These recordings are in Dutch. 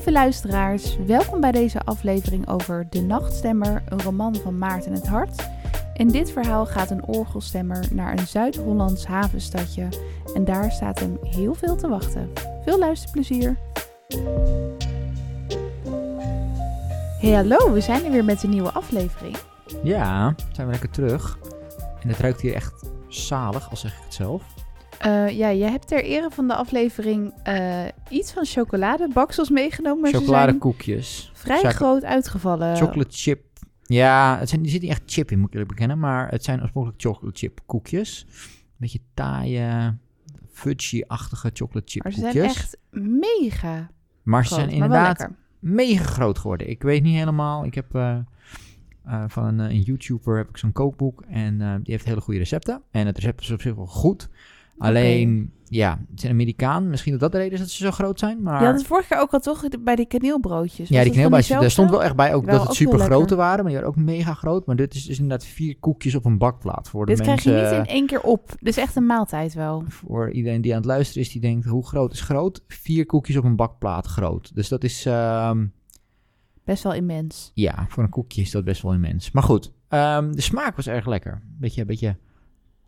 Lieve luisteraars, welkom bij deze aflevering over De Nachtstemmer, een roman van Maarten het Hart. In dit verhaal gaat een orgelstemmer naar een Zuid-Hollands havenstadje en daar staat hem heel veel te wachten. Veel luisterplezier! Hey hallo, we zijn er weer met een nieuwe aflevering. Ja, zijn we lekker terug. En het ruikt hier echt zalig, al zeg ik het zelf. Uh, ja, jij hebt ter ere van de aflevering uh, iets van chocoladebaksels meegenomen. Maar Chocoladekoekjes. vrij groot uitgevallen. Chocolate chip. Ja, het zijn, er zit niet echt chip in, moet ik eerlijk bekennen. Maar het zijn oorspronkelijk chocolate chip koekjes. Een beetje taaie, fudgy-achtige chocolate chip koekjes. Maar ze zijn echt mega Maar ze zijn inderdaad mega groot geworden. Ik weet niet helemaal. Ik heb... Uh, uh, van een, een, YouTuber heb ik zo'n kookboek en uh, die heeft hele goede recepten. En het recept is op zich wel goed. Alleen, ja, het is een Amerikaan. Misschien dat dat de reden is dat ze zo groot zijn. Maar... Ja, dat vorige keer ook al toch bij die kaneelbroodjes. Ja, die kaneelbroodjes. Daar stond wel echt bij ook dat het super grote waren. Maar die waren ook mega groot. Maar dit is dus inderdaad vier koekjes op een bakplaat. Voor de dit mensen, krijg je niet in één keer op. Dit is echt een maaltijd wel. Voor iedereen die aan het luisteren is, die denkt, hoe groot is groot? Vier koekjes op een bakplaat groot. Dus dat is... Uh, best wel immens. Ja, voor een koekje is dat best wel immens. Maar goed, um, de smaak was erg lekker. Beetje, beetje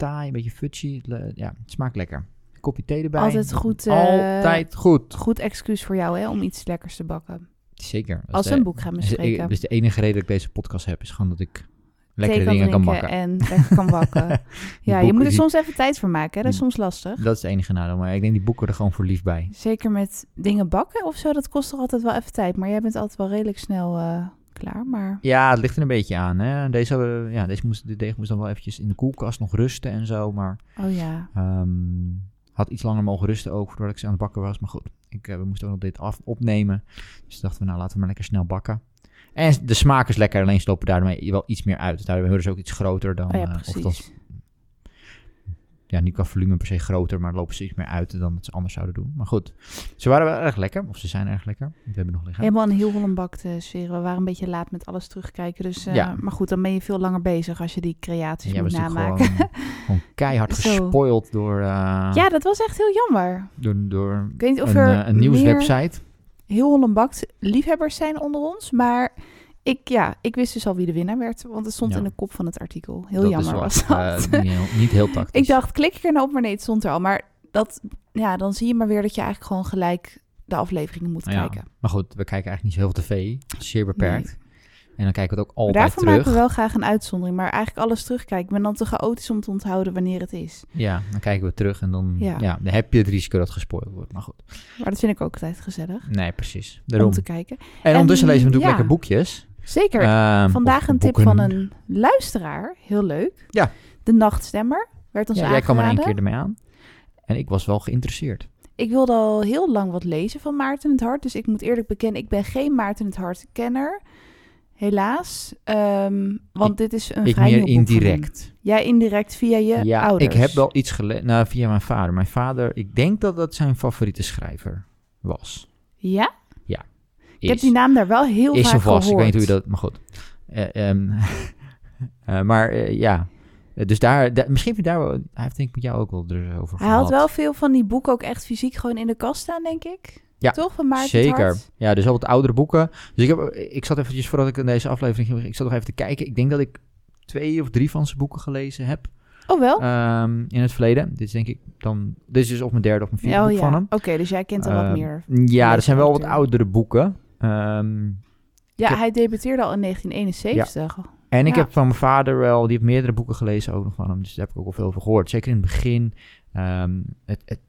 taai, een beetje fudgy. Ja, het smaakt lekker. Kopje thee erbij. Altijd goed. Uh, Altijd goed. Goed excuus voor jou hè, om iets lekkers te bakken. Zeker. Als we een boek gaan bespreken. Dus de enige reden dat ik deze podcast heb, is gewoon dat ik lekkere dingen kan bakken. En lekker kan bakken. ja, je moet er soms even tijd voor maken. Hè? Dat is soms lastig. Dat is het enige nadeel. Maar ik denk die boeken er gewoon voor lief bij. Zeker met dingen bakken of zo. Dat kost toch altijd wel even tijd. Maar jij bent altijd wel redelijk snel... Uh, klaar, maar... Ja, het ligt er een beetje aan. Hè? Deze, ja, deze moest, de deeg moest dan wel eventjes in de koelkast nog rusten en zo, maar... Oh ja. Um, had iets langer mogen rusten ook, voordat ik ze aan het bakken was. Maar goed, ik, uh, we moesten ook nog dit af, opnemen. Dus dachten we, nou, laten we maar lekker snel bakken. En de smaak is lekker, alleen slopen daarmee wel iets meer uit. Dus daardoor hebben ze ook iets groter dan... Oh ja, precies. Uh, of ja, niet qua volume per se groter, maar lopen ze iets meer uit dan dat ze anders zouden doen. Maar goed, ze waren wel erg lekker, of ze zijn erg lekker. We hebben nog liggen. Helemaal een heel Holland sfeer. We waren een beetje laat met alles terugkijken. Dus, uh, ja. Maar goed, dan ben je veel langer bezig als je die creaties ja, moet namaken. Gewoon, gewoon keihard gespoild door... Uh, ja, dat was echt heel jammer. Door, door Ik weet niet of een, er een nieuwswebsite. Heel liefhebbers zijn onder ons, maar ik, ja, ik wist dus al wie de winnaar werd, want het stond in de kop van het artikel. Heel jammer was dat. Uh, niet, heel, niet heel tactisch. ik dacht, klik ik er nou op, maar nee, het stond er al. Maar dat, ja, dan zie je maar weer dat je eigenlijk gewoon gelijk de afleveringen moet ja, kijken. Maar goed, we kijken eigenlijk niet zo heel veel tv. Zeer beperkt. En dan kijken we het ook altijd Daarvoor terug. maken we wel graag een uitzondering, maar eigenlijk alles terugkijken. Ik ben dan te chaotisch om te onthouden wanneer het is. Ja, dan kijken we terug en dan, ja. dan heb je het risico dat gespoord wordt. Maar goed. Maar dat vind ik ook altijd gezellig. Nee, precies. Daarom. Om te kijken. En, en ondertussen lezen we natuurlijk lekker boekjes. Zeker. Uh, Vandaag een tip van een luisteraar. Heel leuk. Ja. De Nachtstemmer werd ons ja, Jij kwam er één keer ermee aan. En ik was wel geïnteresseerd. Ik wilde al heel lang wat lezen van Maarten het Hart. Dus ik moet eerlijk bekennen, ik ben geen Maarten het Hart kenner. Helaas. Um, want ik, dit is een ik vrij meer indirect. Jij indirect via je ja, ouders. ik heb wel iets gelezen. Nou, via mijn vader. Mijn vader, ik denk dat dat zijn favoriete schrijver was. Ja? Ik heb die naam daar wel heel is vaak vast. gehoord. Ik weet niet hoe je dat... Maar goed. Uh, um, uh, maar uh, ja... Dus daar, da, misschien heb je daar wel, hij heeft denk ik met jou ook wel er over Hij had wel veel van die boeken ook echt fysiek gewoon in de kast staan, denk ik. Ja, toch? Van Maarten zeker. Ja, dus al wat oudere boeken. Dus ik, heb, ik zat eventjes, voordat ik in deze aflevering ging, ik zat nog even te kijken. Ik denk dat ik twee of drie van zijn boeken gelezen heb. Oh wel? Um, in het verleden. Dit is denk ik dan, dit is dus op mijn derde of mijn vierde oh, boek ja. van hem. Oké, okay, dus jij kent al uh, wat meer. Ja, er zijn wel wat oudere boeken. Um, ja, heb, hij debuteerde al in 1971. Ja. En ik ja. heb van mijn vader wel, die heeft meerdere boeken gelezen ook nog van hem. Dus daar heb ik ook al veel over gehoord. Zeker in het begin. Um, het, het,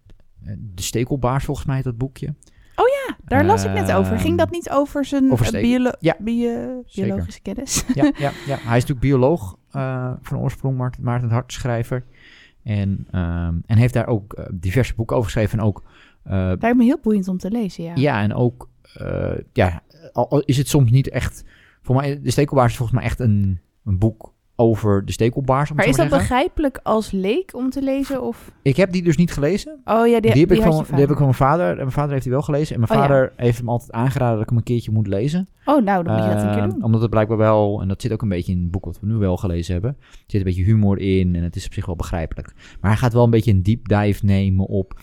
de stekelbaars volgens mij, dat boekje. Oh ja, daar las ik net over. Ging dat niet over zijn over biolo ja. bio biologische kennis? Ja, ja, ja, hij is natuurlijk bioloog uh, van oorsprong, Maarten, Maarten Hart, schrijver. En, um, en heeft daar ook uh, diverse boeken over geschreven. En ook... Lijkt me heel boeiend om te lezen, ja. Ja, en ook... ja, al is het soms niet echt... Voor mij, de stekelbaars is volgens mij echt een, een boek over de stekelbaars. Maar is dat zeggen. begrijpelijk als leek om te lezen? Of? Ik heb die dus niet gelezen. Oh ja, die, die, heb, die ik van, die heb ik van mijn vader. En mijn vader heeft die wel gelezen. En mijn oh, vader ja. heeft hem altijd aangeraden dat ik hem een keertje moet lezen. Oh, nou, dan moet je dat een keer Uh, doen. Omdat het blijkbaar wel, en dat zit ook een beetje in het boek wat we nu wel gelezen hebben. Er zit een beetje humor in en het is op zich wel begrijpelijk. Maar hij gaat wel een beetje een deep dive nemen op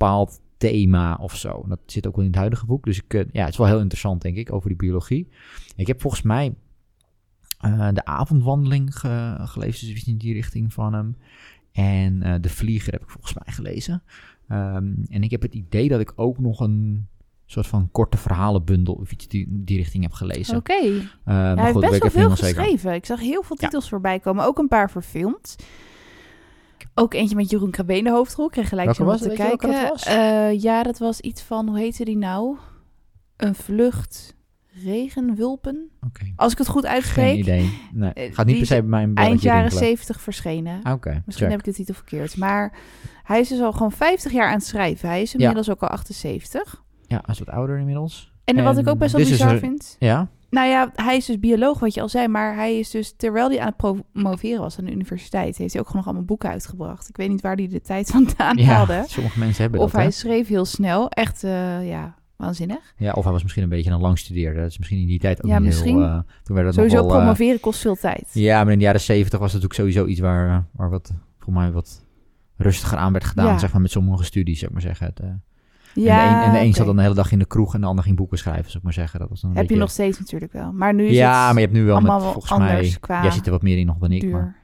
bepaald thema of zo. Dat zit ook wel in het huidige boek. Dus ik, ja, het is wel heel interessant, denk ik, over die biologie. Ik heb volgens mij de avondwandeling gelezen, dus in die richting van hem. En De Vlieger heb ik volgens mij gelezen. Ehm, en ik heb het idee dat ik ook nog een soort van korte verhalenbundel of iets die, die richting heb gelezen. Oké. Okay. Uh, hij heeft best wel veel geschreven. Ik zag heel veel titels voorbij komen, ook een paar verfilmd. Ook eentje met Jeroen Krabbe in de hoofdrol. Ik kreeg gelijk zo te kijken. Uh, ja, dat was iets van, hoe heette die nou? Een vlucht regenwulpen. Okay. Als ik het goed uitspreek. Geen idee. Nee, eh, gaat niet per se bij mij een Eind jaren 70 verschenen. Ah, oké. Misschien heb ik de titel verkeerd. Maar hij is dus al gewoon 50 jaar aan het schrijven. Hij is inmiddels ook al 78. Ja, hij is wat ouder inmiddels. En, wat ik ook best wel bizar vind... Ja? Nou ja, hij is dus bioloog, wat je al zei. Maar hij is dus, terwijl hij aan het promoveren was aan de universiteit... heeft hij ook nog allemaal boeken uitgebracht. Ik weet niet waar hij de tijd vandaan ja, haalde. sommige mensen hebben Of dat, hij schreef heel snel. Echt, uh, ja, waanzinnig. Ja, of hij was misschien een beetje een lang studeerde. Dat is misschien in die tijd ook ja, niet misschien. heel... Uh, toen werd het sowieso uh, promoveren kost veel tijd. Ja, maar in de jaren zeventig was het natuurlijk sowieso iets waar, waar wat, voor mij wat rustiger aan werd gedaan, zeg maar, met sommige studies, zeg maar zeggen. Het, ja, en de een, en de een zat dan de hele dag in de kroeg en de ander ging boeken schrijven, zou ik maar zeggen. Dat was dan Heb je nog steeds natuurlijk wel. Maar nu is ja, maar je hebt nu wel met, volgens mij, jij zit er wat meer in nog dan ik, maar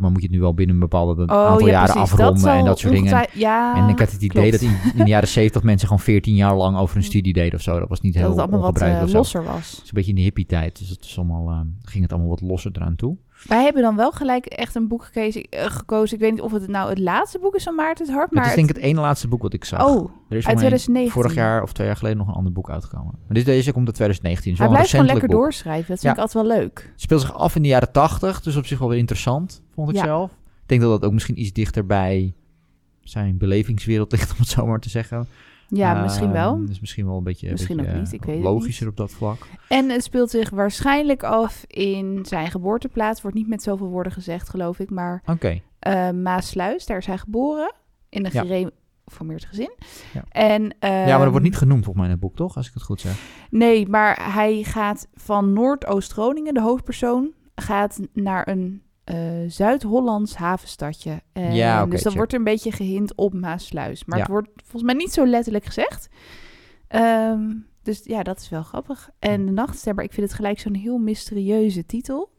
maar moet je het nu wel binnen een bepaalde oh, aantal jaren afronden en dat soort dingen. Ja, en ik had het idee dat in, in, de jaren zeventig mensen gewoon 14 jaar lang over een studie deden of zo. Dat was niet heel dat het allemaal wat uh, losser was. Het is een beetje in de hippie tijd, dus het is allemaal, uh, ging het allemaal wat losser eraan toe. Wij hebben dan wel gelijk echt een boek gekozen. Uh, gekozen. Ik weet niet of het nou het laatste boek is van Maarten het Hart. Maar het is denk ik het ene laatste boek wat ik zag. Oh, er is uit 2019. Vorig jaar of twee jaar geleden nog een ander boek uitgekomen. Maar dit, deze komt uit 2019. Hij blijft gewoon lekker doorschrijven. Dat vind ik altijd wel leuk. Het speelt zich af in de jaren 80. Dus op zich wel weer interessant, vond ik ja. zelf. Ik denk dat dat ook misschien iets dichter bij zijn belevingswereld ligt, om het zo maar te zeggen. Ja, misschien wel. Ehm, dus misschien wel een beetje, misschien beetje, niet. Ik weet logischer op dat vlak. En het speelt zich waarschijnlijk af in zijn geboorteplaats. Wordt niet met zoveel woorden gezegd, geloof ik. Maar okay. uh, Maasluis, daar is hij geboren. In een ja. gezin. Ja. En, um, ja, maar dat wordt niet genoemd volgens mij in het boek, toch? Als ik het goed zeg. Nee, maar hij gaat van Noordoost-Groningen, de hoofdpersoon, gaat naar een uh, Zuid-Hollands havenstadje. En ja, okay, dus dan wordt er een beetje gehint op Maasluis. Maar het wordt volgens mij niet zo letterlijk gezegd. Um, dus ja, dat is wel grappig. En De Nachtstemmer, ik vind het gelijk zo'n heel mysterieuze titel.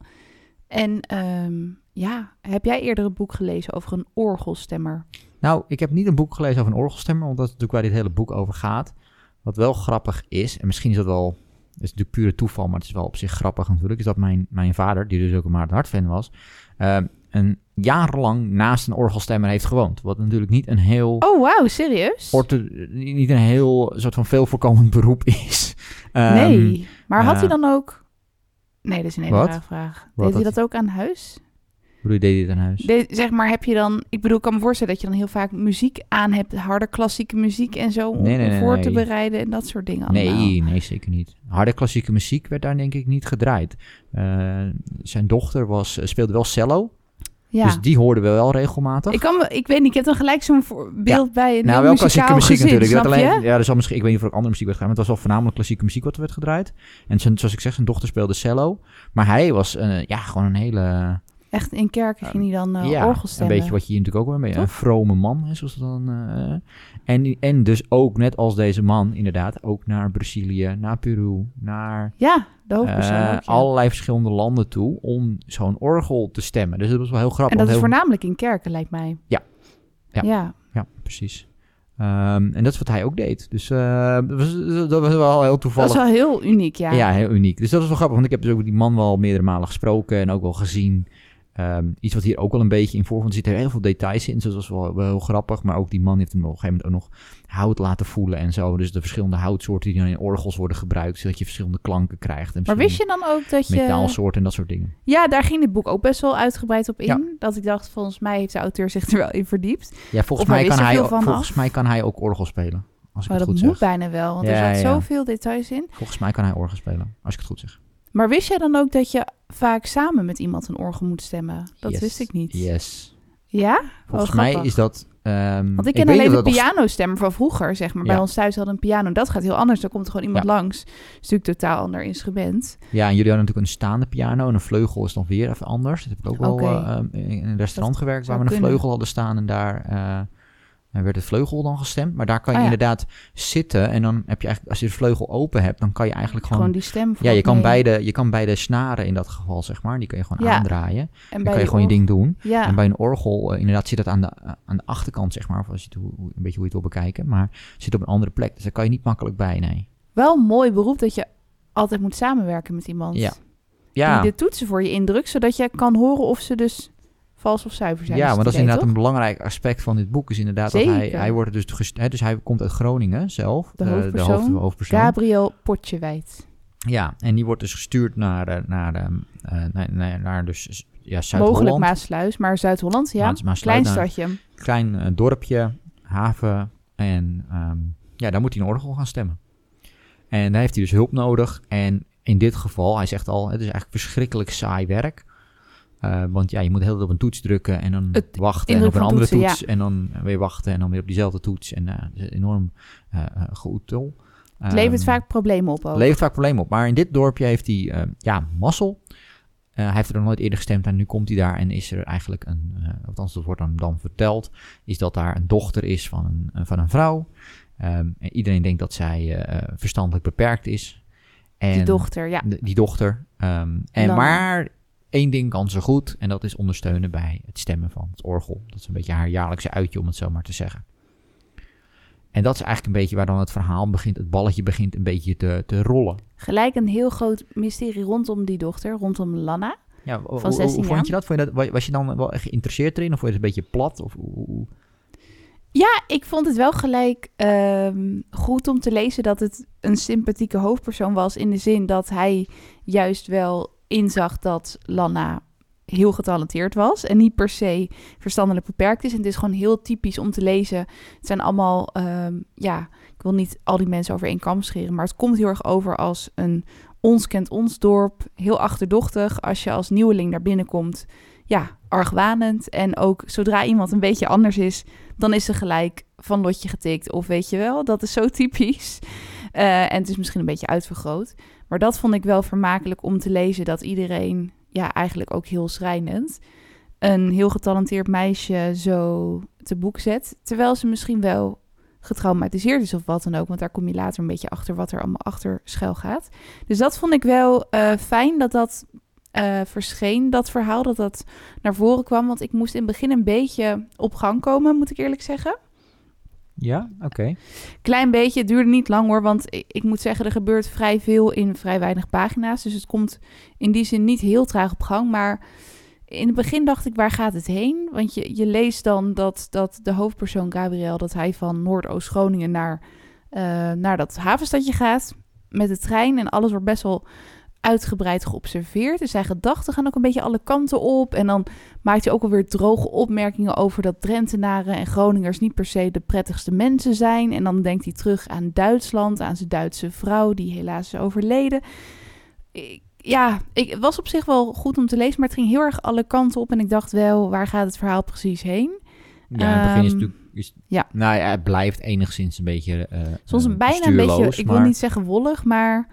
En um, ja, heb jij eerder een boek gelezen over een orgelstemmer? Nou, ik heb niet een boek gelezen over een orgelstemmer, want dat is natuurlijk waar dit hele boek over gaat. Wat wel grappig is, en misschien is dat wel is natuurlijk pure toeval, maar het is wel op zich grappig natuurlijk, is dat mijn, mijn vader, die dus ook een Maarten Hart-fan was, uh, een jarenlang naast een orgelstemmer heeft gewoond. Wat natuurlijk niet een heel... Oh, wauw, serieus? Orte, niet een heel soort van veel voorkomend beroep is. Um, nee, maar had hij dan ook... Nee, dat is een hele rare vraag. Deed hij dat ook aan huis? Hoe deed je het aan huis? De, zeg maar, heb je dan... Ik bedoel, ik kan me voorstellen dat je dan heel vaak muziek aan hebt. Harde klassieke muziek en zo. Om nee, nee, voor te bereiden en dat soort dingen allemaal. Nee, nee, zeker niet. Harde klassieke muziek werd daar denk ik niet gedraaid. Uh, zijn dochter was, speelde wel cello. Ja. Dus die hoorden we wel regelmatig. Ik, kan, ik weet niet, ik heb dan gelijk zo'n beeld ja. bij een Nou, wel klassieke muziek gezin, natuurlijk. alleen, ja, er zal misschien, ik weet niet of er andere muziek werd gedaan, maar het was wel voornamelijk klassieke muziek wat er werd gedraaid. En zijn, zoals ik zeg, zijn dochter speelde cello. Maar hij was uh, ja, gewoon een hele Echt in kerken ging hij dan uh, ja, orgel stemmen. een beetje wat je hier natuurlijk ook wel mee... Een vrome man, hè, zoals dan... Uh, en, en dus ook, net als deze man, inderdaad... ook naar Brazilië, naar Peru, naar... Ja, de hoofdpersoon uh, Allerlei verschillende landen toe... om zo'n orgel te stemmen. Dus dat was wel heel grappig. En dat is voornamelijk in kerken, lijkt mij. Ja. Ja, ja. ja precies. Um, en dat is wat hij ook deed. Dus uh, dat, was, dat, was, wel heel toevallig. Dat is wel heel uniek, ja. Ja, heel uniek. Dus dat was wel grappig, want ik heb dus ook die man wel meerdere malen gesproken en ook wel gezien. Um, iets wat hier ook wel een beetje in voorkomt. Er zitten heel veel details in. Dus dat is wel, wel heel grappig. Maar ook die man heeft hem op een gegeven moment ook nog hout laten voelen en zo. Dus de verschillende houtsoorten die dan in orgels worden gebruikt. Zodat je verschillende klanken krijgt. En maar wist je dan ook dat je... Metaalsoorten en dat soort dingen. Ja, daar ging dit boek ook best wel uitgebreid op in. Dat ik dacht, volgens mij heeft de auteur zich er wel in verdiept. Ja, volgens, mij kan, hij, volgens mij kan hij ook orgel spelen. Als ik maar het dat goed moet bijna wel, want er zat zoveel details in. Volgens mij kan hij orgel spelen, als ik het goed zeg. Maar wist jij dan ook dat je vaak samen met iemand een orgel moet stemmen? Dat wist ik niet. Yes. Ja? Volgens mij is dat... Um, Want ik ken alleen de pianostemmer van vroeger, zeg maar. Bij ons thuis hadden een piano. Dat gaat heel anders. Dan komt er gewoon iemand langs. Het is natuurlijk totaal ander instrument. Ja, en jullie hadden natuurlijk een staande piano. En een vleugel is dan weer even anders. Dat heb ik ook wel uh, in een restaurant gewerkt... waar we een vleugel hadden staan en daar... Uh, Dan werd het vleugel dan gestemd. Maar daar kan je Oh ja. inderdaad zitten. En dan heb je eigenlijk, als je de vleugel open hebt, dan kan je eigenlijk gewoon. Gewoon die stem. ja, je kan, mee. beide, je kan beide snaren in dat geval, zeg maar. Die kun je gewoon Ja. aandraaien. En Dan kan je gewoon je ding doen. Ja, En bij een orgel, eh, inderdaad, zit dat aan de, aan de achterkant, zeg maar. Of als je het, hoe- een beetje hoe je het wil bekijken. Maar zit op een andere plek. Dus daar kan je niet makkelijk bij, nee. wel een mooi beroep dat je altijd moet samenwerken met iemand. Ja. Ja, Die de toetsen voor je indrukt, zodat je kan horen of ze dus vals of zuiver zijn. ja maar dat is inderdaad een belangrijk aspect van dit boek. Is inderdaad dat hij, hij wordt dus, gest- hè, dus hij komt uit Groningen zelf. De eh, hoofdpersoon. hoofd- hoofdpersoon. Gabriel Potjewijd. Ja, en die wordt dus gestuurd naar, eh, naar, eh, naar, naar, naar dus, ja, Mogelijk Zuid-Holland. Maasluis, maar Zuid-Holland, ja. Maas- Maasluis, Klein nou, stadje. Klein dorpje, haven. En ehm, ja, daar moet hij een orgel gaan stemmen. En daar heeft hij dus hulp nodig. En in dit geval, hij zegt al, het is eigenlijk verschrikkelijk saai werk. Eh, want ja, je moet hele tijd op een toets drukken en dan Het wachten en op een andere toetsen, toets. En dan weer wachten en dan weer op diezelfde toets. En eh, is enorm geoetel. Het levert Ehm, vaak problemen op ook. levert vaak problemen op. Maar in dit dorpje heeft hij, ja, mazzel. Hij heeft er nog nooit eerder gestemd en nu komt hij daar en is er eigenlijk een, althans dat wordt dan, dan verteld, is dat daar een dochter is van een, van een vrouw. Ehm, en iedereen denkt dat zij verstandelijk beperkt is. En die dochter, ja. die dochter. En dan- maar één ding kan ze goed en dat is ondersteunen bij het stemmen van het orgel. Dat is een beetje haar jaarlijkse uitje om het zo maar te zeggen. En dat is eigenlijk een beetje waar dan het verhaal begint, het balletje begint een beetje te, te rollen. Gelijk een heel groot mysterie rondom die dochter, rondom Lana. Ja, Van hoe, 16 hoe vond je dat? Vond je dat? wa- Was je dan wel echt geïnteresseerd erin of vond je het een beetje plat? Of, hoe- Ja, ik vond het wel gelijk ehm, goed om te lezen dat het een sympathieke hoofdpersoon was. In de zin dat hij juist wel inzag dat Lana heel getalenteerd was. En niet per se verstandelijk beperkt is. En het is gewoon heel typisch om te lezen. Het zijn allemaal, ehm, ja, ik wil niet al die mensen over één kam scheren. Maar het komt heel erg over als een ons kent ons dorp. Heel achterdochtig. Als je als nieuweling daar binnenkomt. Ja, argwanend. En ook zodra iemand een beetje anders is, dan is ze gelijk van lotje getikt. Of weet je wel, dat is zo typisch. Eh, en het is misschien een beetje uitvergroot. Maar dat vond ik wel vermakelijk om te lezen. Dat iedereen, ja, eigenlijk ook heel schrijnend, een heel getalenteerd meisje zo te boek zet. Terwijl ze misschien wel getraumatiseerd is of wat dan ook. Want daar kom je later een beetje achter wat er allemaal achter schuil gaat. Dus dat vond ik wel eh, fijn dat dat eh, verscheen, dat verhaal, dat dat naar voren kwam. Want ik moest in het begin een beetje op gang komen, moet ik eerlijk zeggen. Ja, oké. Klein beetje, het duurde niet lang hoor, want ik, moet zeggen, er gebeurt vrij veel in vrij weinig pagina's. Dus het komt in die zin niet heel traag op gang. Maar in het begin dacht ik, waar gaat het heen? Want je, je leest dan dat, dat de hoofdpersoon Gabriel, dat hij van Noordoost-Groningen naar, eh, naar dat havenstadje gaat met de trein. En alles wordt best wel uitgebreid geobserveerd. Dus zijn gedachten gaan ook een beetje alle kanten op. En dan maakt hij ook alweer droge opmerkingen over dat Drentenaren en Groningers niet per se de prettigste mensen zijn. En dan denkt hij terug aan Duitsland, aan zijn Duitse vrouw die helaas is overleden. Ik- ja, ik, het was op zich wel goed om te lezen, maar het ging heel erg alle kanten op. En ik dacht wel, waar gaat het verhaal precies heen? Ja, in het begin is Ehm, natuurlijk... Is, ja. Nou ja, het blijft enigszins een beetje eh Soms eh, een bijna een beetje, ik wil niet zeggen wollig, maar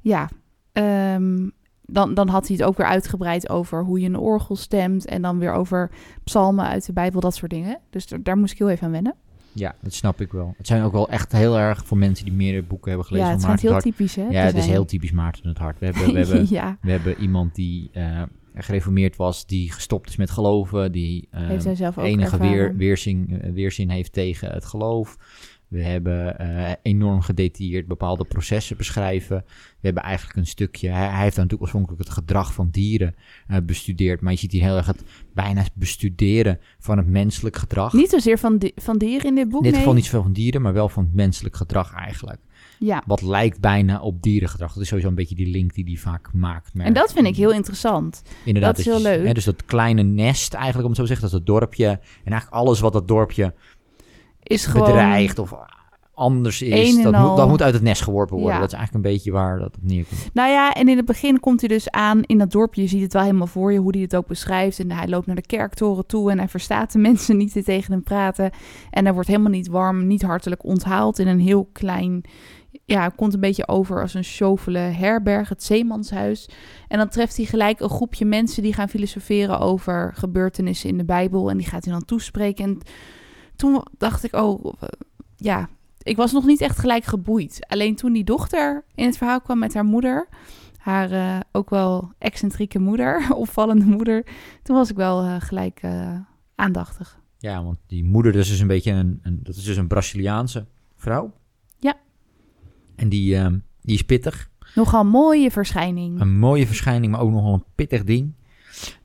ja. Ehm, dan, dan had hij het ook weer uitgebreid over hoe je een orgel stemt. En dan weer over psalmen uit de Bijbel, dat soort dingen. Dus daar- moest ik heel even aan wennen. Ja, dat snap ik wel. Het zijn ook wel echt heel erg voor mensen die meerdere boeken hebben gelezen ja, het van heel het typisch, hè? Ja, het is heel typisch Maarten het Hart. We hebben, we hebben, ja, we hebben iemand die eh, gereformeerd was, die gestopt is met geloven, die eh, enige weer, weerzin, eh, weerzin heeft tegen het geloof. We hebben eh, enorm gedetailleerd bepaalde processen beschrijven. We hebben eigenlijk een stukje. Hij, hij heeft dan natuurlijk oorspronkelijk het gedrag van dieren eh, bestudeerd. Maar je ziet hier heel erg het bijna bestuderen van het menselijk gedrag. Niet zozeer van, di- van dieren in dit boek, In dit nee. geval niet zoveel van dieren, maar wel van het menselijk gedrag eigenlijk. Ja, Wat lijkt bijna op dierengedrag. Dat is sowieso een beetje die link die hij vaak maakt. en dat vind ik heel interessant. Inderdaad, dat is dus- heel leuk. Hè, dus dat kleine nest eigenlijk, om het zo te zeggen, dat is het dorpje. En eigenlijk alles wat dat dorpje Is gewoon... bedreigt of anders is, dat moet, dat moet uit het nest geworpen worden. Ja. Dat is eigenlijk een beetje waar dat op neerkomt. Nou ja, en in het begin komt hij dus aan in dat dorpje. Je ziet het wel helemaal voor je, hoe hij het ook beschrijft. En hij loopt naar de kerktoren toe en hij verstaat de mensen niet die tegen hem praten. En hij wordt helemaal niet warm, niet hartelijk onthaald in een heel klein... Ja, het komt een beetje over als een chauffele herberg, het zeemanshuis. En dan treft hij gelijk een groepje mensen die gaan filosoferen over gebeurtenissen in de Bijbel. En die gaat hij dan toespreken. En toen dacht ik, oh, ja, ik was nog niet echt gelijk geboeid. Alleen toen die dochter in het verhaal kwam met haar moeder, haar uh, ook wel excentrieke moeder, opvallende moeder, toen was ik wel uh, gelijk uh, aandachtig. Ja, want die moeder dat is dus een beetje een, een, dat is dus een Braziliaanse vrouw. Ja. En die, uh, die is pittig. Nogal mooie verschijning. Een mooie verschijning, maar ook nogal een pittig ding.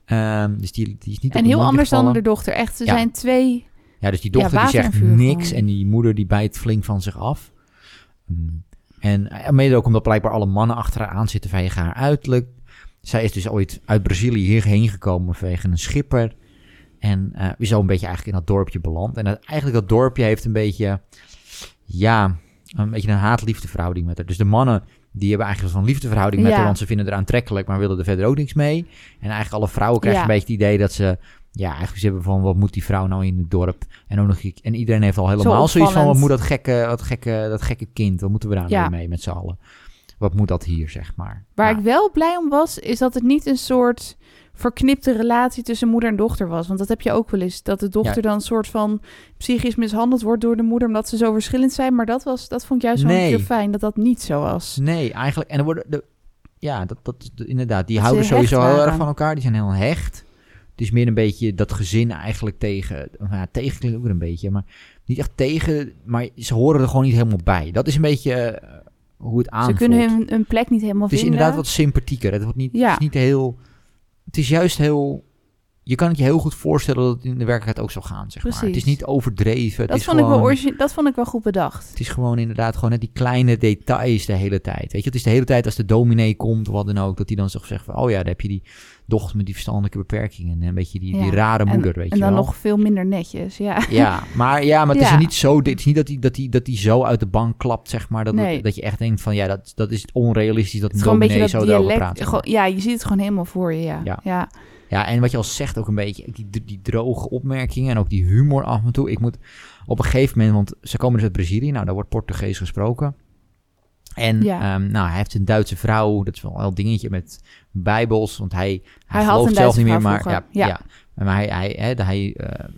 Um, dus die, die is niet En heel anders gevallen. dan de dochter. Echt, ze ja. zijn twee. Ja, dus die dochter ja, die zegt niks en die moeder die bijt flink van zich af. Um, en uh, mede ook omdat blijkbaar alle mannen achter haar aan zitten vanwege haar uiterlijk. Zij is dus ooit uit Brazilië hierheen gekomen vanwege een schipper. En uh, is zo een beetje eigenlijk in dat dorpje beland. En dat, eigenlijk dat dorpje heeft een beetje, ja, een beetje een haat-liefde verhouding met haar. Dus de mannen, die hebben eigenlijk een liefdeverhouding met ja. haar, want ze vinden haar aantrekkelijk, maar willen er verder ook niks mee. En eigenlijk alle vrouwen krijgen ja. een beetje het idee dat ze, ja, eigenlijk ze hebben van, wat moet die vrouw nou in het dorp? En ook nog, en iedereen heeft al helemaal Zo zoiets van, wat moet dat gekke, dat gekke, dat gekke kind, wat moeten we daar ja. mee met z'n allen? Wat moet dat hier, zeg maar? Waar ik wel blij om was, is dat het niet een soort verknipte relatie tussen moeder en dochter was. Want dat heb je ook wel eens. Dat de dochter dan een soort van psychisch mishandeld wordt door de moeder... omdat ze zo verschillend zijn. Maar dat, was, dat vond ik juist wel nee. een keer fijn, dat dat niet zo was. Nee, eigenlijk... En er worden... De, ja, dat, dat, inderdaad. Die houden sowieso heel erg van elkaar. Die zijn heel hecht. Het is meer een beetje dat gezin eigenlijk tegen... Ja, tegen klinkt ook een beetje, maar... Niet echt tegen, maar ze horen er gewoon niet helemaal bij. Dat is een beetje uh, hoe het aanvoelt. Ze kunnen hun, hun plek niet helemaal vinden. Het is inderdaad wat sympathieker. Het wordt niet, ja. het is niet heel het is juist heel. Je kan het je heel goed voorstellen dat het in de werkelijkheid ook zou gaan, zeg maar. Het is niet overdreven. Dat, is vond gewoon, ik wel dat vond ik wel goed bedacht. Het is gewoon inderdaad gewoon net die kleine details de hele tijd. Weet je, het is de hele tijd als de dominee komt, wat dan ook, dat hij dan zegt van, oh ja, daar heb je die dochter met die verstandelijke beperkingen. En een beetje die, ja. die rare moeder, en, weet en je dan wel. nog veel minder netjes, ja. Ja, maar, ja, maar het ja. is niet zo, het is niet dat hij dat die, dat die zo uit de bank klapt, zeg maar. Dat, nee. dat je echt denkt van, ja, dat, dat is onrealistisch dat een dominee zo erover praat. Gewoon, ja, je ziet het gewoon helemaal voor je, ja. ja. ja. Ja, en wat je al zegt ook een beetje, die, die droge opmerkingen en ook die humor af en toe. Ik moet op een gegeven moment, want ze komen dus uit Brazilië, nou daar wordt Portugees gesproken. En ja. um, nou, hij heeft een Duitse vrouw, dat is wel een dingetje met bijbels, want hij, hij, hij gelooft zelf niet meer, maar ja, ja. ja. Maar hij, hij, hij, hij uh,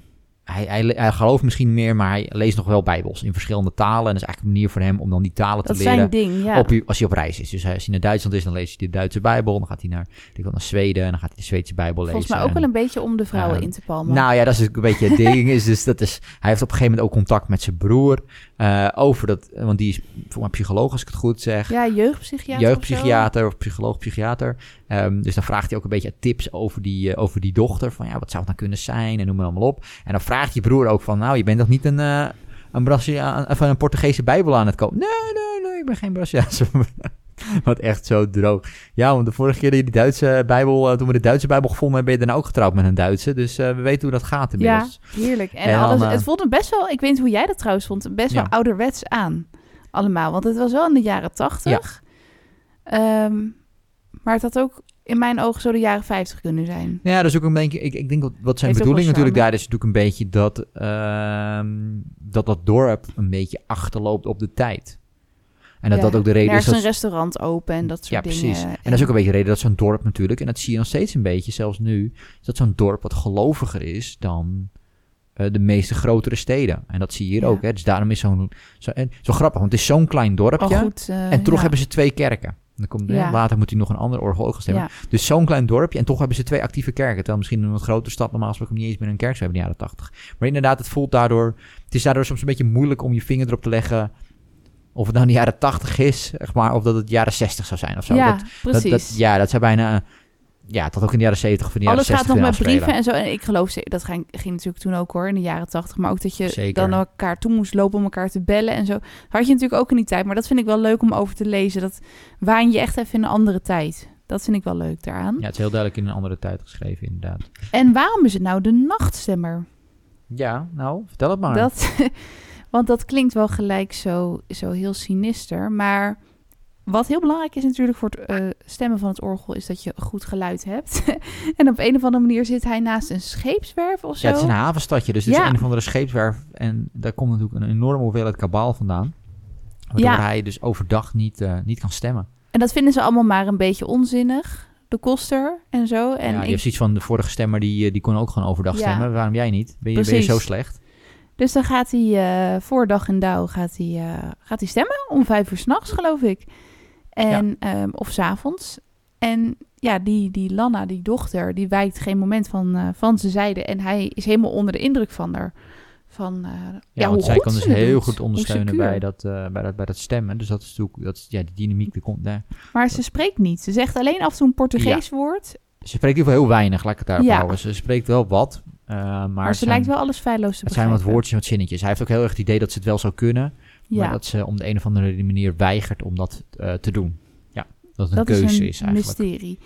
hij, hij, hij, gelooft misschien meer, maar hij leest nog wel bijbels in verschillende talen. En dat is eigenlijk een manier voor hem om dan die talen dat te leren. Dat ding, ja. op, als hij op reis is. Dus als hij naar Duitsland is, dan leest hij de Duitse bijbel. Dan gaat hij naar, naar Zweden en dan gaat hij de Zweedse bijbel lezen. Volgens mij ook wel een beetje om de vrouwen uh, in te palmen. Nou ja, dat is een beetje het ding. Is dus dat is, hij heeft op een gegeven moment ook contact met zijn broer. Uh, over dat, want die is voor mij psycholoog, als ik het goed zeg. Ja, jeugdpsychiater. Jeugdpsychiater of, of psycholoog, psychiater. Um, dus dan vraagt hij ook een beetje tips over die, uh, over die dochter. Van ja, wat zou het nou kunnen zijn en noem maar allemaal op. En dan vraagt je broer ook van, nou, je bent toch niet een, uh, een, Braziliaan, van een Portugese bijbel aan het kopen? Nee, nee, nee, ik ben geen Braziliaanse. Wat echt zo droog. Ja, want de vorige keer die Duitse Bijbel, uh, toen we de Duitse Bijbel gevonden hebben, ben je daarna ook getrouwd met een Duitse. Dus uh, we weten hoe dat gaat inmiddels. Ja, heerlijk. En, en alles, dan, uh, het voelde best wel, ik weet niet hoe jij dat trouwens vond, best wel ja. ouderwets aan. Allemaal, want het was wel in de jaren tachtig. Ja. Um, maar het had ook in mijn ogen zo de jaren 50 kunnen zijn. Ja, dat is ook een beetje. Ik, ik denk wat zijn Heeft bedoeling natuurlijk daar is natuurlijk een beetje dat, uh, dat dat dorp een beetje achterloopt op de tijd. En dat ja, dat ook de reden is. Er is een restaurant open en dat soort ja, dingen. precies. En, en dat is ook een beetje de reden dat zo'n dorp natuurlijk, en dat zie je nog steeds een beetje, zelfs nu, dat zo'n dorp wat geloviger is dan uh, de meeste grotere steden. En dat zie je hier ja. ook. Hè. Dus daarom is zo'n zo, zo grappig, want het is zo'n klein dorpje. Oh, goed, uh, en toch hebben ze twee kerken. Dan komt, Ja. Later moet hij nog een ander orgel ook stemmen. Ja. Dus zo'n klein dorpje. En toch hebben ze twee actieve kerken. Terwijl misschien in een wat grotere stad normaal gesproken niet eens meer een kerk zou hebben in de jaren 80. Maar inderdaad, het voelt daardoor... Het is daardoor soms een beetje moeilijk om je vinger erop te leggen... Of het nou in de jaren 80 is, zeg maar, of dat het jaren 60 zou zijn of zo. Ja, dat, precies. Dat, dat, ja, dat zou bijna... Ja, tot ook in de jaren 70 of in de jaren Alles 60 gaat nog met brieven en zo. En ik geloof, dat ging, ging natuurlijk toen ook hoor, in de jaren tachtig. Maar ook dat je Zeker. dan elkaar toe moest lopen om elkaar te bellen en zo. Had je natuurlijk ook in die tijd. Maar dat vind ik wel leuk om over te lezen. Dat waan je echt even in een andere tijd. Dat vind ik wel leuk daaraan. Ja, het is heel duidelijk in een andere tijd geschreven, inderdaad. En waarom is het nou de nachtstemmer? Ja, nou, vertel het maar. Dat, want dat klinkt wel gelijk zo, zo heel sinister. Maar wat heel belangrijk is natuurlijk voor het eh, stemmen van het orgel... is dat je goed geluid hebt. en op een of andere manier zit hij naast een scheepswerf of zo. Ja, het is een havenstadje, dus het Ja. is een of andere scheepswerf. En daar komt natuurlijk een enorme hoeveelheid kabaal vandaan. Waardoor Ja. hij dus overdag niet, eh, niet kan stemmen. En dat vinden ze allemaal maar een beetje onzinnig. De koster en zo. En ja, je ik- hebt zoiets van de vorige stemmer, die, eh, die kon ook gewoon overdag stemmen. Waarom jij niet? Ben je, ben je zo slecht? Dus dan gaat hij uh, voor dag en dauw gaat hij, uh, gaat hij stemmen om vijf uur s'nachts, geloof ik. En, ja. um, of s'avonds. En ja, die, die Lanna, die dochter, die wijkt geen moment van, uh, van zijn zijde. En hij is helemaal onder de indruk van haar. Van, ja, ja want zij kan dus heel doet, goed ondersteunen bij dat, bij, dat, bij dat stemmen. Dus dat is natuurlijk, dat is, ja, die dynamiek die komt daar. Maar ze spreekt niet. Ze zegt alleen af en toe een Portugees ja. woord. Ze spreekt in ieder geval heel weinig, laat ik het daarop houden. Ze spreekt wel wat. Uh, maar, maar ze zijn, lijkt wel alles feilloos te Het zijn wat woordjes en wat zinnetjes. Hij heeft ook heel erg het idee dat ze het wel zou kunnen. Ja. Maar dat ze om de een of andere manier weigert om dat uh, te doen. Ja, dat het een keuze is, een is eigenlijk. mysterie.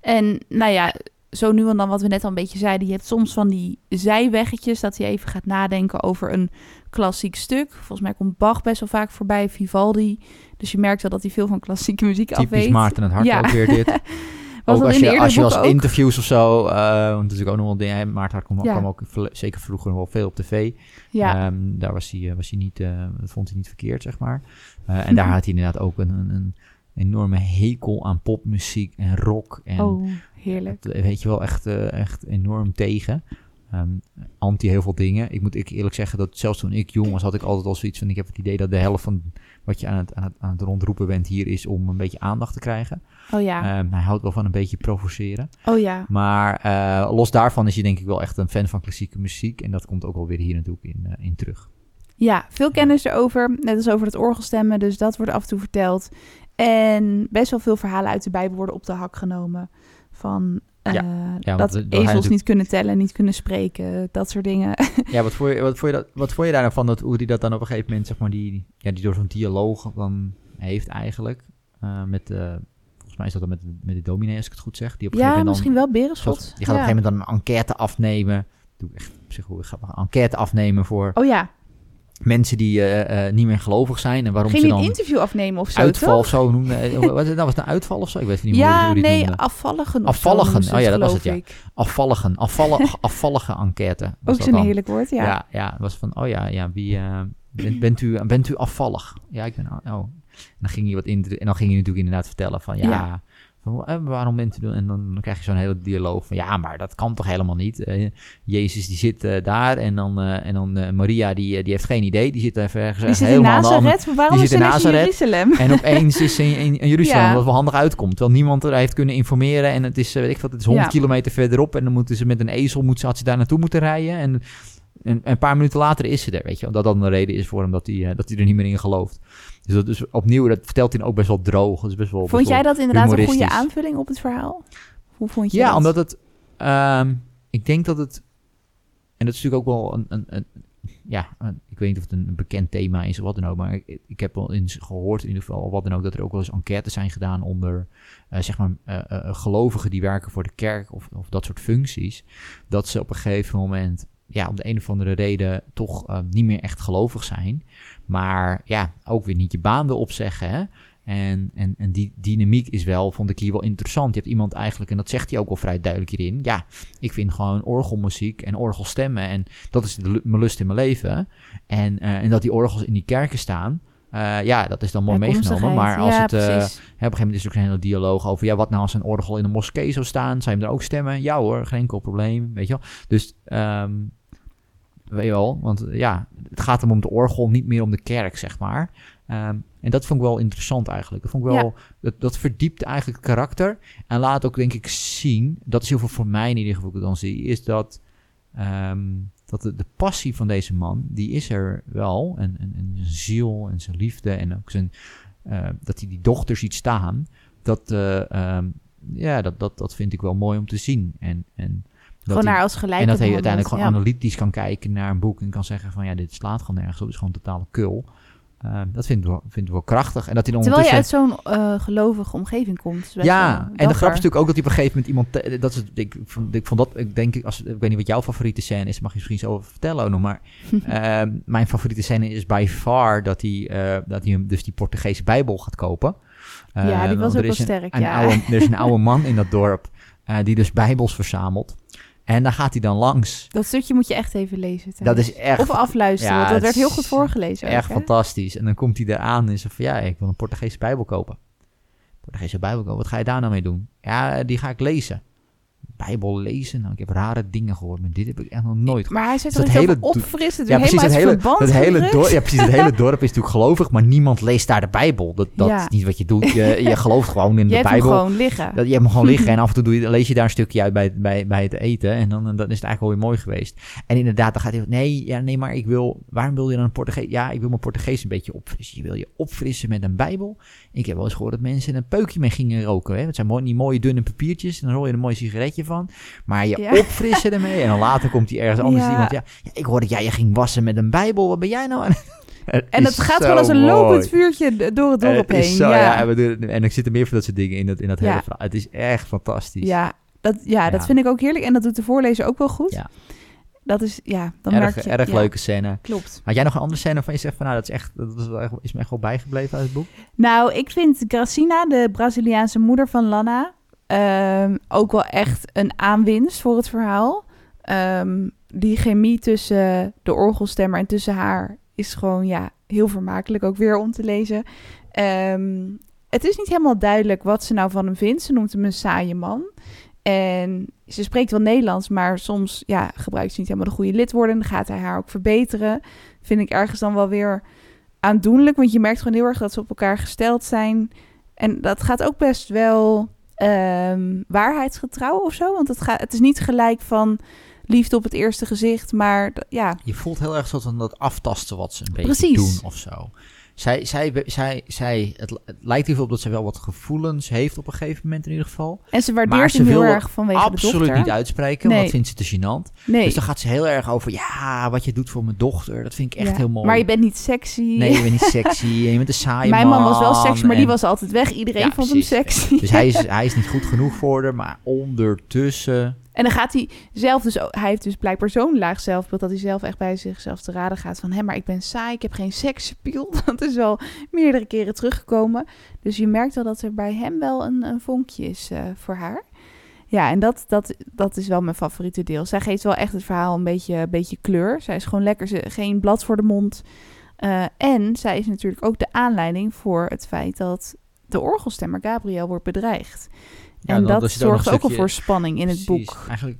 En nou ja, zo nu en dan wat we net al een beetje zeiden. Je hebt soms van die zijweggetjes dat hij even gaat nadenken over een klassiek stuk. Volgens mij komt Bach best wel vaak voorbij, Vivaldi. Dus je merkt wel dat hij veel van klassieke muziek Typisch afweet. Maarten het Hart Ja. ook weer dit. Was ook dat als in je, als je als interviews of zo, eh want natuurlijk ook nog wel dingen, Maarten Hart kwam, Ja. kwam ook zeker vroeger wel veel op tv. Ja, Ehm, daar was hij, eh, was hij niet, dat vond hij niet verkeerd, zeg maar. En daar had hij inderdaad ook een, een, een enorme hekel aan popmuziek en rock. En oh, heerlijk. dat weet je wel echt, echt enorm tegen. Ehm, anti heel veel dingen. Ik moet ik eerlijk zeggen dat zelfs toen ik jong was, had ik altijd al zoiets van: ik heb het idee dat de helft van wat je aan het, aan het, aan het rondroepen bent hier is om een beetje aandacht te krijgen. Oh ja, Ehm, hij houdt wel van een beetje provoceren. oh ja. Maar eh, los daarvan is hij denk ik wel echt een fan van klassieke muziek. En dat komt ook wel weer hier natuurlijk in, eh, in terug. Ja, veel kennis erover. Net als over het orgelstemmen, dus dat wordt af en toe verteld. En best wel veel verhalen uit de Bijbel worden op de hak genomen. Van eh, ja, want dat ezels natuurlijk- niet kunnen tellen, niet kunnen spreken, dat soort dingen. Ja, wat vond je, wat vond je, dat, wat vond je daar nou van dat, hoe hij dat dan op een gegeven moment, zeg maar, die, ja, die door zo'n dialoog dan heeft eigenlijk. eh, met, eh, volgens mij is dat dan met, met de dominee, als ik het goed zeg. Die op een ja, gegeven moment misschien wel Berenschot. die gaat op een gegeven moment dan een enquête afnemen. Doe ik echt psychologisch grappig. Een enquête afnemen voor Oh ja, mensen die eh, eh, niet meer gelovig zijn. En waarom ging ze je een dan interview afnemen of zo, uitval toch? of zo noemden. Eh, wat nou? Was het een uitval of zo? Ik weet niet meer hoe, Ja, hoe het nee, noemde. afvalligen. Afvalligen, zo oh ja, dat was het, ja. Afvalligen, afvallige, afvallige enquête. Ook dat zo'n dan. heerlijk woord, ja. Ja, ja, was van, oh ja, ja wie, bent, bent, u, bent u afvallig? Ja, ik ben, oh. En dan ging hij wat in, en dan ging hij natuurlijk inderdaad vertellen van, ja, Ja. Van, eh, waarom bent u, en dan, dan krijg je zo'n hele dialoog van, ja, maar dat kan toch helemaal niet? Eh, Jezus die zit eh, daar en dan, en dan Maria die, die heeft geen idee, die zit even ergens Die zit in helemaal Nazareth, waarom die zit ze in Nazareth. Jeruzalem? en opeens is ze in, in, in Jeruzalem, Ja. wat wel handig uitkomt. Terwijl niemand er heeft kunnen informeren. En het is, weet ik wat, het is 100 Ja. kilometer verderop. En dan moeten ze met een ezel, moet ze, had ze daar naartoe moeten rijden. En, en, en een paar minuten later is ze er, weet je. wel. Dat een reden is voor hem dat hij, eh, dat hij er niet meer in gelooft. Dus dat is opnieuw, dat vertelt hij ook best wel droog. Dat is best wel, Vond best jij dat inderdaad een goede aanvulling op het verhaal? Hoe vond je Ja, dat? omdat het... ehm, ik denk dat het... En dat is natuurlijk ook wel een... een, een ja, een- ik weet niet of het een, bekend thema is of wat dan ook. Maar ik, ik heb wel eens gehoord in ieder geval, of wat dan ook, dat er ook wel eens enquêtes zijn gedaan onder, eh, zeg maar, eh, gelovigen die werken voor de kerk of, of dat soort functies. Dat ze op een gegeven moment, ja, om de een of andere reden toch eh, niet meer echt gelovig zijn. Maar ja, ook weer niet je baan wil opzeggen, hè. En, en, en die dynamiek is wel, vond ik hier wel interessant. Je hebt iemand eigenlijk, en dat zegt hij ook wel vrij duidelijk hierin. Ja, ik vind gewoon orgelmuziek en orgelstemmen. En dat is de, mijn lust in mijn leven. En, eh, en dat die orgels in die kerken staan. eh, ja, dat is dan mooi meegenomen. Maar als ja, het, eh, hè, op een gegeven moment is er ook een hele dialoog over... ja, wat nou als een orgel in een moskee zou staan? Zou je hem er ook stemmen? Ja hoor, geen enkel probleem, weet je wel. Dus, ehm, weet je wel, want eh, ja, het gaat hem om de orgel, niet meer om de kerk, zeg maar. Ehm, en dat vond ik wel interessant eigenlijk. Dat vond ik wel, dat, dat verdiept eigenlijk het karakter. En laat ook denk ik zien, dat is heel veel voor mij in ieder geval, ik dan zie, is dat, ehm, dat de, de passie van deze man, die is er wel. En, en, en zijn ziel en zijn liefde en ook zijn, eh, dat hij die dochter ziet staan. Dat, eh, ehm, ja, dat, dat, dat vind ik wel mooi om te zien. En, en Gewoon naar als gelijk en dat hij uiteindelijk gewoon ja. analytisch kan kijken naar een boek en kan zeggen van ja, dit slaat gewoon nergens op, het is gewoon totale kul. Eh, dat vind ik, wel, vind ik wel krachtig. En dat hij dan Terwijl je uit zo'n eh, gelovige omgeving komt. Ja, en de grap is natuurlijk ook dat hij op een gegeven moment iemand... Dat is, ik, vond, ik vond dat, ik denk, als, ik weet niet wat jouw favoriete scène is, mag je misschien zo over vertellen ook nog, maar eh, mijn favoriete scène is by far dat hij, eh, dat hij hem dus die Portugese Bijbel gaat kopen. Ja, die was ook wel sterk, Een ja. oude, er is een oude man in dat dorp die dus Bijbels verzamelt. En daar gaat hij dan langs. Dat stukje moet je echt even lezen. Dat is echt Of afluisteren, Ja, want dat werd heel goed voorgelezen. Echt fantastisch. En dan komt hij eraan en zegt van ja, ik wil een Portugese Bijbel kopen. Portugese Bijbel kopen, wat ga je daar nou mee doen? Ja, die ga ik lezen. Bijbel lezen. Nou, ik heb rare dingen gehoord, maar dit heb ik echt nog nooit Maar hij zit toch hele opfrissen, ja, precies, het hele, het hele dorp, ja, precies. Het hele dorp is natuurlijk gelovig, maar niemand leest daar de Bijbel. Dat, dat is niet wat je doet. Je, je gelooft gewoon in de Bijbel. Je hebt gewoon liggen. Dat, je hebt hem gewoon liggen en af en toe doe je, lees je daar een stukje uit bij, bij, bij het eten. En dan, dan is het eigenlijk wel weer mooi geweest. En inderdaad, dan gaat hij, nee, ja, nee, maar ik wil, waarom wil je dan een Portugees? Ja, ik wil mijn Portugees een beetje opfrissen. Je wil je opfrissen met een Bijbel. Ik heb wel eens gehoord dat mensen een peukje mee gingen roken. Hè? Het zijn mooi, die mooie dunne papiertjes. En dan rol je een mooi sigaretje van. Maar je ja. opfrissen ermee. En dan later komt hij ergens anders. Ja. Iemand, ja, ja, ik hoorde dat jij je ging wassen met een Bijbel. Wat ben jij nou aan en het gaat gewoon als een lopend vuurtje door het dorp heen. Zo, ja. en, en ik zit er meer van dat soort dingen in dat, in dat hele verhaal. Het is echt fantastisch. Ja, dat, ja, dat vind ik ook heerlijk. En dat doet de voorlezer ook wel goed. Ja. Dat is, ja, dan erg, merk je... Erg leuke scène. Klopt. Had jij nog een andere scène van je zegt van, nou, dat is echt, dat is, wel, is me echt wel bijgebleven uit het boek? Nou, ik vind Gracina, de Braziliaanse moeder van Lana, ehm, ook wel echt een aanwinst voor het verhaal. Ehm, die chemie tussen de orgelstemmer en tussen haar is gewoon, ja, heel vermakelijk ook weer om te lezen. Ehm, het is niet helemaal duidelijk wat ze nou van hem vindt. Ze noemt hem een saaie man. En ze spreekt wel Nederlands, maar soms ja, gebruikt ze niet helemaal de goede lidwoorden. Dan gaat hij haar ook verbeteren. Vind ik ergens dan wel weer aandoenlijk, want je merkt gewoon heel erg dat ze op elkaar gesteld zijn. En dat gaat ook best wel um, waarheidsgetrouw of zo. Want het, gaat, het is niet gelijk van liefde op het eerste gezicht, maar ja. Je voelt heel erg zo van dat aftasten wat ze een beetje Precies. doen of zo zij, zij, zij, zij, het, lijkt erop dat ze wel wat gevoelens heeft op een gegeven moment in ieder geval. En ze waardeert hem heel erg vanwege absoluut de dochter. niet uitspreken, want dat vindt ze te gênant. Nee. Dus dan gaat ze heel erg over, ja, wat je doet voor mijn dochter, dat vind ik echt heel mooi. Maar je bent niet sexy. Nee, je bent niet sexy, je bent een saaie Mijn man was wel sexy, maar die was altijd weg. Iedereen vond hem sexy. Dus hij is, hij is niet goed genoeg voor haar, maar ondertussen en dan gaat hij zelf dus, hij heeft dus blijkbaar zo'n laag zelfbeeld dat hij zelf echt bij zichzelf te raden gaat van, hé, maar ik ben saai, ik heb geen seksappeal. Dat is wel meerdere keren teruggekomen. Dus je merkt wel dat er bij hem wel een, een vonkje is uh, voor haar. Ja, en dat, dat, dat is wel mijn favoriete deel. Zij geeft wel echt het verhaal een beetje, beetje kleur. Zij is gewoon lekker, ze, geen blad voor de mond. Uh, en zij is natuurlijk ook de aanleiding voor het feit dat de orgelstemmer Gabriel wordt bedreigd en dat zorgt ook, al voor spanning in het boek. Eigenlijk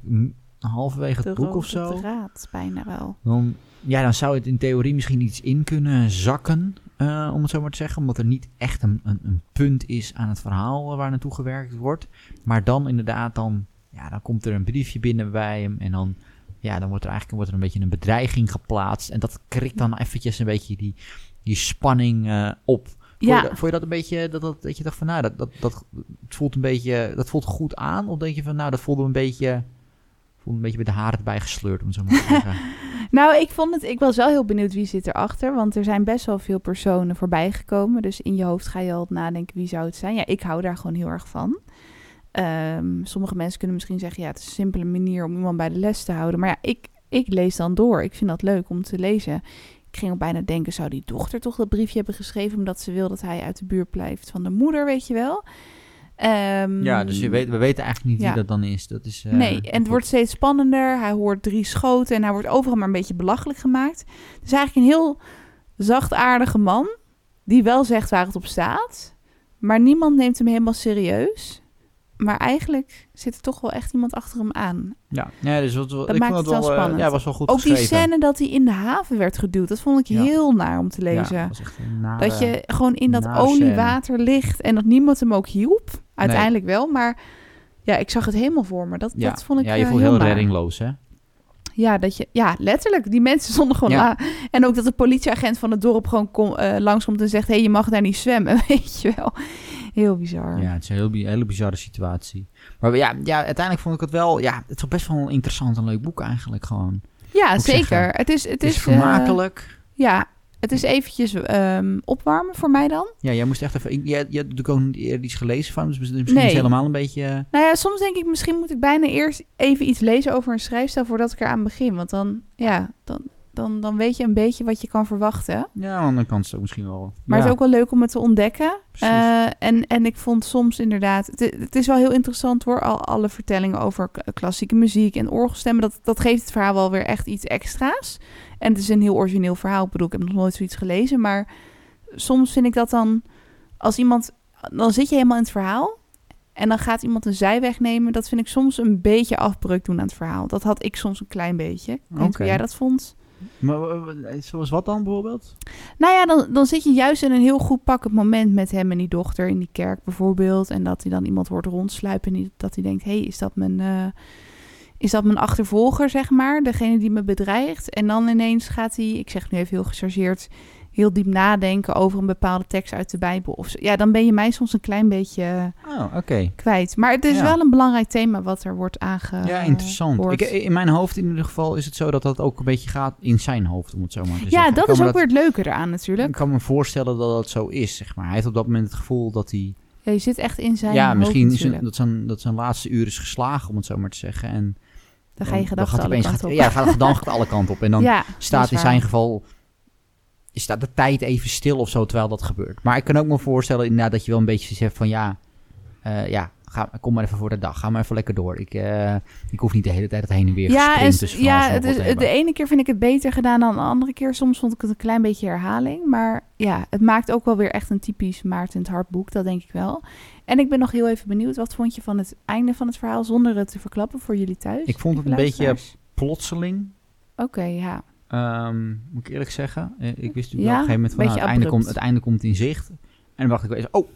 halverwege het boek of zo. draad, bijna wel. Dan, ja, dan zou het in theorie misschien iets in kunnen zakken, uh, om het zo maar te zeggen. Omdat er niet echt een, een, een, punt is aan het verhaal waar naartoe gewerkt wordt. Maar dan inderdaad, dan, ja, dan komt er een briefje binnen bij hem en dan... Ja, dan wordt er eigenlijk wordt er een beetje een bedreiging geplaatst. En dat krikt dan eventjes een beetje die, die spanning uh, op. Ja. Vond, je, dat een beetje, dat, dat, dat je dacht van, nou, dat, dat, dat het voelt een beetje, dat voelt goed aan? Of denk je van, nou, dat voelde een beetje, voelde een beetje met de haren erbij gesleurd, om zo maar te zeggen? nou, ik vond het, ik was wel heel benieuwd wie zit erachter, want er zijn best wel veel personen voorbij gekomen. Dus in je hoofd ga je al nadenken, wie zou het zijn? Ja, ik hou daar gewoon heel erg van. Um, sommige mensen kunnen misschien zeggen, ja, het is een simpele manier om iemand bij de les te houden. Maar ja, ik, ik lees dan door. Ik vind dat leuk om te lezen. Ik ging ook bijna denken, zou die dochter toch dat briefje hebben geschreven... omdat ze wil dat hij uit de buurt blijft van de moeder, weet je wel? Um, ja, dus je weet, we weten eigenlijk niet wie dat dan is. Dat is uh, nee, en het wordt steeds spannender. Hij hoort drie schoten en hij wordt overal maar een beetje belachelijk gemaakt. Het is eigenlijk een heel zachtaardige man... die wel zegt waar het op staat... maar niemand neemt hem helemaal serieus... Maar eigenlijk zit er toch wel echt iemand achter hem aan. Ja, ja dus wat, dat ik maakt vond het wel, wel eh, spannend. ja, was wel goed Ook die scène dat hij in de haven werd geduwd, dat vond ik heel naar om te lezen. Ja, dat, nare, dat je gewoon in dat oliewater ligt en dat niemand hem ook hielp. Uiteindelijk wel, maar ja, ik zag het helemaal voor me. Dat, dat vond ik Ja, je uh, voelt heel, heel reddingloos, hè? Ja, dat je, ja, letterlijk. Die mensen stonden gewoon ja. En ook dat de politieagent van het dorp gewoon kom, uh, langskomt en zegt: hé, hey, je mag daar niet zwemmen, weet je wel. Heel bizar. Ja, het is een heel, hele bizarre situatie. Maar ja, ja, uiteindelijk vond ik het wel... Ja, het is best wel een interessant en leuk boek eigenlijk gewoon. Ja, zeker. Het is, het, het is, is vermakelijk. Uh, ja, het is eventjes um, opwarmen voor mij dan. Ja, jij moest echt even... Je, je hebt ook iets gelezen van, dus misschien nee. is helemaal een beetje... Nou ja, soms denk ik, misschien moet ik bijna eerst even iets lezen over een schrijfstijl voordat ik eraan begin. Want dan, ja, dan, dan, dan weet je een beetje wat je kan verwachten. Ja, dan kan het ook misschien wel. Maar het is ook wel leuk om het te ontdekken. Uh, en, en ik vond soms inderdaad... Het, het, is wel heel interessant hoor, al alle vertellingen over klassieke muziek en orgelstemmen. Dat, dat geeft het verhaal wel weer echt iets extra's. En het is een heel origineel verhaal. Ik bedoel, ik heb nog nooit zoiets gelezen. Maar soms vind ik dat dan... Als iemand... Dan zit je helemaal in het verhaal... En dan gaat iemand een zijweg nemen. Dat vind ik soms een beetje afbreuk doen aan het verhaal. Dat had ik soms een klein beetje. Ik weet hoe jij dat vond. Maar zoals wat dan bijvoorbeeld? Nou ja, dan, dan zit je juist in een heel goed pakkend moment met hem en die dochter in die kerk bijvoorbeeld. En dat hij dan iemand hoort rondsluipen en dat hij denkt, hé, hey, is dat mijn... Is dat mijn achtervolger, zeg maar, degene die me bedreigt. En dan ineens gaat hij, ik zeg nu even heel gechargeerd, heel diep nadenken over een bepaalde tekst uit de Bijbel. Of Ja, dan ben je mij soms een klein beetje oh, kwijt. Maar het is wel een belangrijk thema wat er wordt aange. Ja, interessant. Ik, in mijn hoofd in ieder geval is het zo dat dat ook een beetje gaat in zijn hoofd, om het zo maar te ja, zeggen. Ja, dat is ook weer het leuke eraan natuurlijk. Ik kan me voorstellen dat dat zo is, zeg maar. Hij heeft op dat moment het gevoel dat hij... Ja, je zit echt in zijn Ja, misschien is dat, zijn, dat zijn laatste uur is geslagen, om het zo maar te zeggen. En dan ga je gedachten alle kanten op. Ja, dan gaat alle kanten op. En dan staat in zijn geval staat de tijd even stil of zo terwijl dat gebeurt. Maar ik kan ook me voorstellen inderdaad dat je wel een beetje zegt van ja, uh, ja, ga, kom maar even voor de dag. Ga maar even lekker door. Ik, uh, ik hoef niet de hele tijd het heen en weer ja, en, Ja, het is, de ene keer vind ik het beter gedaan dan de andere keer. Soms vond ik het een klein beetje herhaling. Maar ja, het maakt ook wel weer echt een typisch Maarten het Hartboek. Dat denk ik wel. En ik ben nog heel even benieuwd. Wat vond je van het einde van het verhaal zonder het te verklappen voor jullie thuis? Ik vond het een beetje plotseling. Oké, ja. Um, moet ik eerlijk zeggen. Eh, ik wist natuurlijk ja, op een gegeven moment van nou, het, einde komt, het einde komt in zicht. En dan dacht ik wel eens, oh,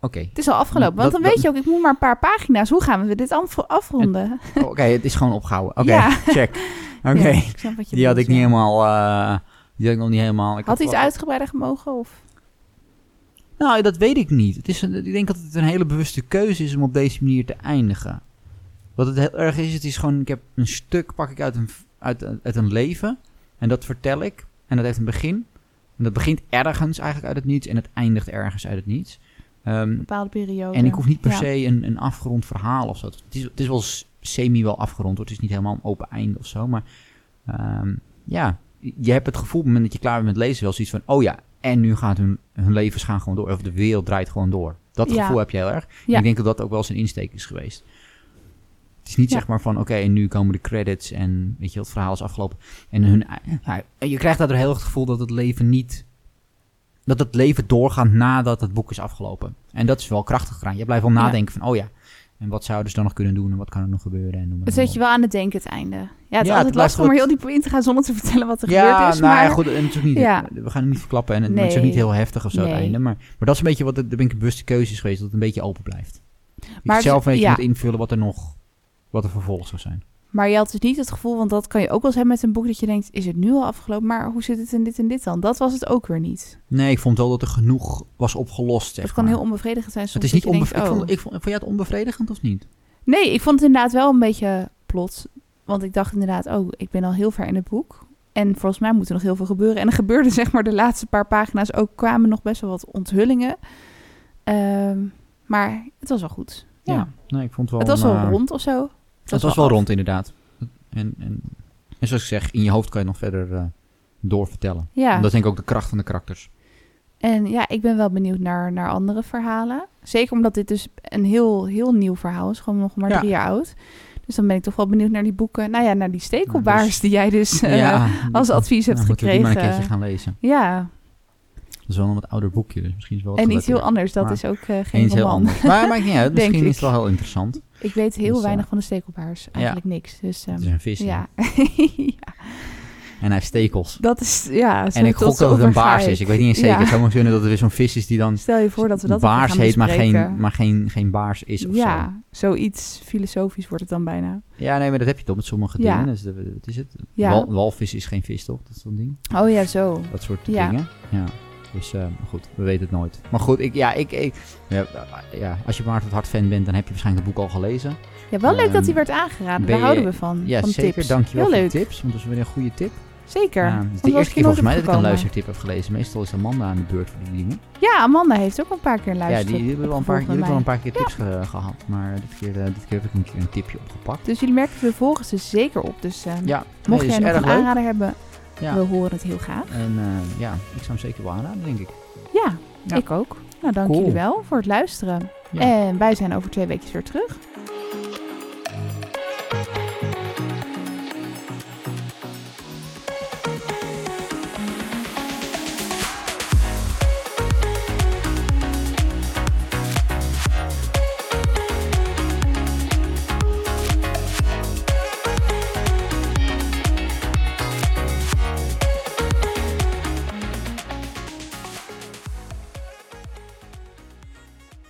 oké. Het is al afgelopen. Want dan weet je ook, ik moet maar een paar pagina's. Hoe gaan we dit afronden? Oh, oké, het is gewoon opgehouden. Oké, check. Oké, die had ik niet helemaal... Uh, die had ik nog niet helemaal... Ik had, iets uitgebreider gemogen of... Nou, dat weet ik niet. Het is een, ik denk dat het een hele bewuste keuze is om op deze manier te eindigen. Wat het heel erg is, het is gewoon... Ik heb een stuk, pak ik uit een, uit, uit een leven... En dat vertel ik. En dat heeft een begin. En dat begint ergens eigenlijk uit het niets. En het eindigt ergens uit het niets. Um, een bepaalde periode. En ik hoef niet per se een, een afgerond verhaal of zo. Het is, het is wel semi wel afgerond. Het is niet helemaal een open einde of zo. Maar um, ja, je hebt het gevoel op het moment dat je klaar bent met lezen wel zoiets van... Oh ja, en nu gaat hun, hun levens gaan gewoon door. Of de wereld draait gewoon door. Dat gevoel heb je heel erg. Ik denk dat dat ook wel zijn insteek is geweest. Het is niet zeg maar van, oké, en nu komen de credits en weet je, het verhaal is afgelopen. En hun, ja, je krijgt daardoor heel het gevoel dat het leven niet, dat het leven doorgaat nadat het boek is afgelopen. En dat is wel krachtig gedaan. Je blijft wel nadenken van, oh ja, en wat zouden ze dan nog kunnen doen en wat kan er nog gebeuren? En het zet je wel aan het denken, het einde. Ja, het is altijd lastig om er heel diep in te gaan zonder te vertellen wat er ja, gebeurd is. Nou, maar... Ja, goed, en natuurlijk niet, ja. we gaan het niet verklappen en het, nee. is ook niet heel heftig of zo het einde. Maar, maar dat is een beetje wat, de, een bewuste keuze is geweest, dat het een beetje open blijft. Maar je zelf een beetje moet invullen wat er nog wat er vervolg zou zijn. Maar je had dus niet het gevoel, want dat kan je ook wel eens hebben met een boek, dat je denkt, is het nu al afgelopen? Maar hoe zit het in dit en dit dan? Dat was het ook weer niet. Nee, ik vond wel dat er genoeg was opgelost. Het kan heel onbevredigend zijn. Soms het is niet onbevredigend. Oh. Ik, vond, ik vond, jij het onbevredigend of niet? Nee, ik vond het inderdaad wel een beetje plot. Want ik dacht inderdaad, oh, ik ben al heel ver in het boek. En volgens mij moet er nog heel veel gebeuren. En er gebeurde zeg maar de laatste paar pagina's ook, kwamen nog best wel wat onthullingen. Ehm, maar het was wel goed. Ja, nee, ik vond het wel... Het was wel uh, rond of zo. Het was, wel, rond, inderdaad. En, en, en zoals ik zeg, in je hoofd kan je nog verder uh, doorvertellen. Ja. En dat is denk ik ook de kracht van de karakters. En ja, ik ben wel benieuwd naar, naar andere verhalen. Zeker omdat dit dus een heel, heel nieuw verhaal is. Gewoon nog maar drie jaar oud. Dus dan ben ik toch wel benieuwd naar die boeken. Nou ja, naar die stekelbaars dus- die jij dus uh, als advies hebt nou, gekregen. Moet ik maar een keertje gaan lezen. Ja, dat is wel een wat ouder boekje, dus misschien is wel En iets heel anders, dat is ook uh, geen roman. Heel anders. maar maakt niet uit, misschien is het wel heel interessant. Ik weet heel dus, weinig uh, van de stekelbaars, eigenlijk ja. niks. Dus, um, het is een vis, ja. ja. En hij heeft stekels. Dat is, ja. En ik gok dat het een baars is. Ik weet niet eens zeker. Het zou maar kunnen dat er weer zo'n vis is die dan... Stel je voor dat we dat Baars heet, maar geen, maar geen, geen baars is of ja, zo. zoiets filosofisch wordt het dan bijna. Ja, nee, maar dat heb je toch met sommige dingen. Dus dat, is het. Ja. Wal, walvis is geen vis, toch? Dat is zo'n ding. Oh ja, zo. Dat soort dingen. Ja. Dus uh, goed, we weten het nooit. Maar goed, ik, ja, ik, ik ja, ja, als je Maarten het hart fan bent, dan heb je waarschijnlijk het boek al gelezen. Ja, wel leuk dat hij ehm, werd aangeraden. Daar houden we van. Ja, van zeker. Tips. Dankjewel voor de tips, want dat is weer een goede tip. Zeker. Ja, het is de eerste keer volgens mij dat ik een luistertip heb gelezen. Meestal is Amanda aan de beurt voor die dingen. Ja, Amanda heeft ook een paar keer een luistertip. Ja, die hebben wel een paar, die wel een paar keer tips gehad. Maar dit keer, uh, dit keer heb ik een keer een tipje opgepakt. Dus jullie merken, we volgen ze zeker op. Dus uh, ja, mocht nee, jij nog een aanrader hebben, ja. we horen het heel graag. En uh, ja, ik zou hem zeker wel aanraden, denk ik. Ja, ik ook. Nou, dank jullie wel voor het luisteren. En wij zijn over twee weken weer terug.